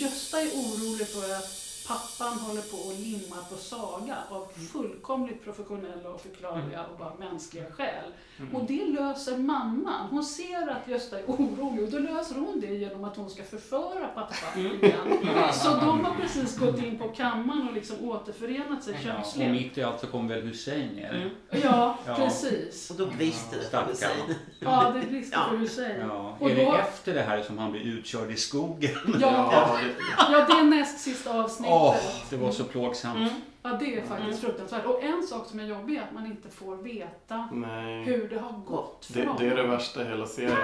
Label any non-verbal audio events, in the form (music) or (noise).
Gösta är orolig för att pappan håller på och limmar på Saga av fullkomligt professionella och förklarliga och bara mänskliga skäl. Och det löser mamman. Hon ser att Gösta är orolig och då löser hon det genom att hon ska förföra pappan igen. (laughs) Så de har precis gått in på kammaren och liksom återförenat sig Ja, och könsligt. mitt i allt så kommer väl Hussein ner. Ja, Ja. precis. Och då brister det för. Hussein. Ja, det brister för Hussein. Ja. Och Är det då- efter det här som han blir utkörd i skogen? Ja, (laughs) Ja, det- ja, det är näst sista avsnittet. Åh, det var så plågsamt. Ja, det är faktiskt fruktansvärt. Och en sak som är jobbig är att man inte får veta Nej. hur det har gått Det, från. det är det värsta i hela serien.